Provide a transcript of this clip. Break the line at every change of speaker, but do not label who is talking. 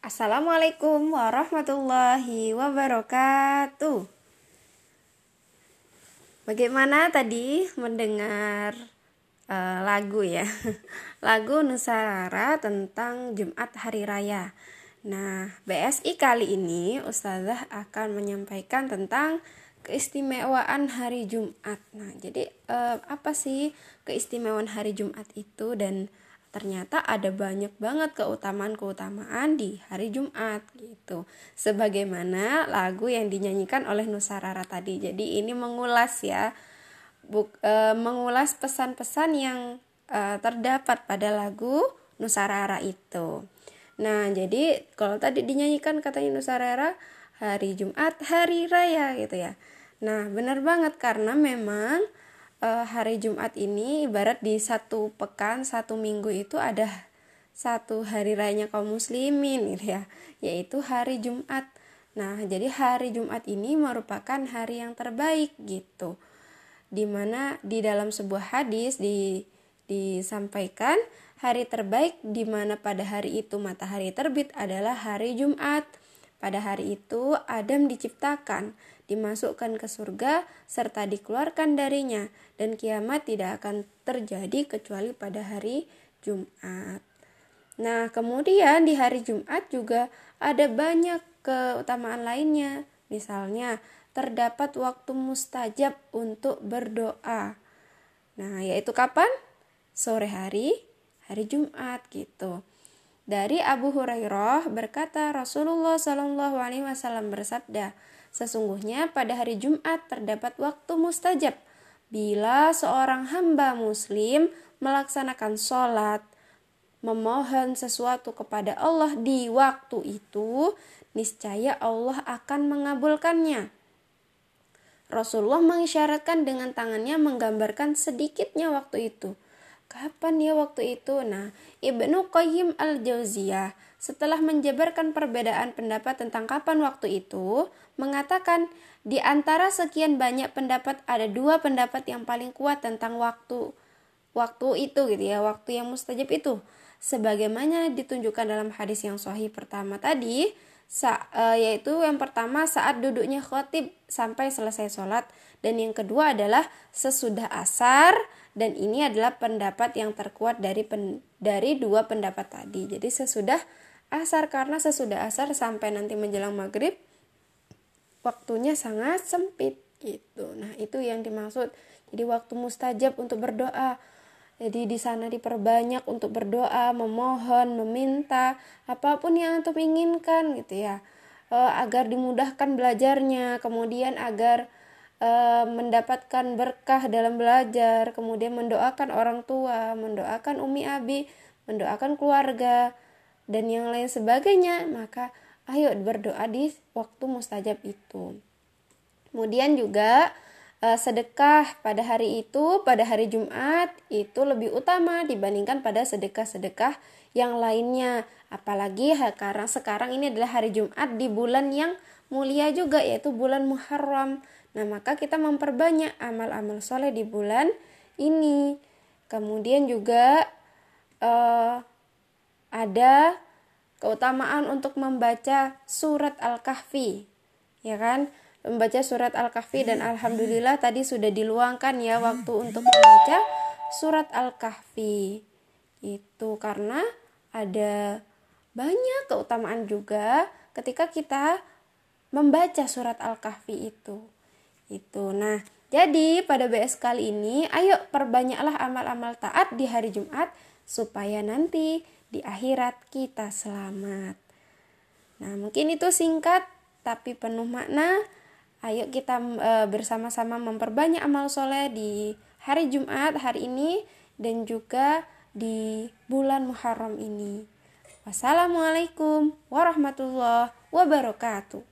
Assalamualaikum warahmatullahi wabarakatuh. Bagaimana tadi mendengar uh, lagu ya? Lagu Nusara tentang Jumat Hari Raya. Nah, BSI kali ini Ustazah akan menyampaikan tentang keistimewaan hari Jumat. Nah, jadi uh, apa sih keistimewaan hari Jumat itu dan ternyata ada banyak banget keutamaan-keutamaan di hari Jumat gitu. Sebagaimana lagu yang dinyanyikan oleh Nusarara tadi. Jadi ini mengulas ya buk, e, mengulas pesan-pesan yang e, terdapat pada lagu Nusarara itu. Nah, jadi kalau tadi dinyanyikan katanya Nusarara hari Jumat, hari raya gitu ya. Nah, benar banget karena memang uh, hari Jumat ini ibarat di satu pekan satu minggu itu ada satu hari rayanya kaum muslimin gitu ya yaitu hari Jumat. Nah jadi hari Jumat ini merupakan hari yang terbaik gitu. Di mana di dalam sebuah hadis di disampaikan hari terbaik di mana pada hari itu matahari terbit adalah hari Jumat pada hari itu Adam diciptakan dimasukkan ke surga serta dikeluarkan darinya dan kiamat tidak akan terjadi kecuali pada hari Jumat. Nah, kemudian di hari Jumat juga ada banyak keutamaan lainnya. Misalnya, terdapat waktu mustajab untuk berdoa. Nah, yaitu kapan? Sore hari, hari Jumat gitu. Dari Abu Hurairah berkata Rasulullah Shallallahu Alaihi Wasallam bersabda, Sesungguhnya pada hari Jumat terdapat waktu mustajab bila seorang hamba muslim melaksanakan sholat, memohon sesuatu kepada Allah di waktu itu, niscaya Allah akan mengabulkannya. Rasulullah mengisyaratkan dengan tangannya menggambarkan sedikitnya waktu itu. Kapan ya waktu itu? Nah, Ibnu Qayyim al-Jauziyah setelah menjabarkan perbedaan pendapat tentang kapan waktu itu, mengatakan di antara sekian banyak pendapat ada dua pendapat yang paling kuat tentang waktu waktu itu gitu ya, waktu yang mustajab itu. Sebagaimana ditunjukkan dalam hadis yang sahih pertama tadi, sa, e, yaitu yang pertama saat duduknya khotib sampai selesai sholat dan yang kedua adalah sesudah asar dan ini adalah pendapat yang terkuat dari pen, dari dua pendapat tadi. Jadi sesudah asar karena sesudah asar sampai nanti menjelang maghrib waktunya sangat sempit gitu. Nah itu yang dimaksud. Jadi waktu mustajab untuk berdoa. Jadi di sana diperbanyak untuk berdoa, memohon, meminta apa pun yang antum inginkan gitu ya. E, agar dimudahkan belajarnya, kemudian agar e, mendapatkan berkah dalam belajar, kemudian mendoakan orang tua, mendoakan umi abi, mendoakan keluarga, dan yang lain sebagainya, maka ayo berdoa di waktu mustajab itu. Kemudian juga eh, sedekah pada hari itu, pada hari Jumat itu lebih utama dibandingkan pada sedekah-sedekah yang lainnya. Apalagi karena sekarang ini adalah hari Jumat di bulan yang mulia juga yaitu bulan Muharram. Nah, maka kita memperbanyak amal-amal soleh di bulan ini. Kemudian juga uh, ada keutamaan untuk membaca surat Al-Kahfi. Ya kan? Membaca surat Al-Kahfi dan alhamdulillah tadi sudah diluangkan ya waktu untuk membaca surat Al-Kahfi. Itu karena ada banyak keutamaan juga ketika kita membaca surat Al-Kahfi itu. Itu. Nah, jadi pada BS kali ini ayo perbanyaklah amal-amal taat di hari Jumat supaya nanti di akhirat kita selamat. Nah, mungkin itu singkat tapi penuh makna. Ayo kita e, bersama-sama memperbanyak amal soleh di hari Jumat hari ini dan juga di bulan Muharram ini. Wassalamualaikum warahmatullahi wabarakatuh.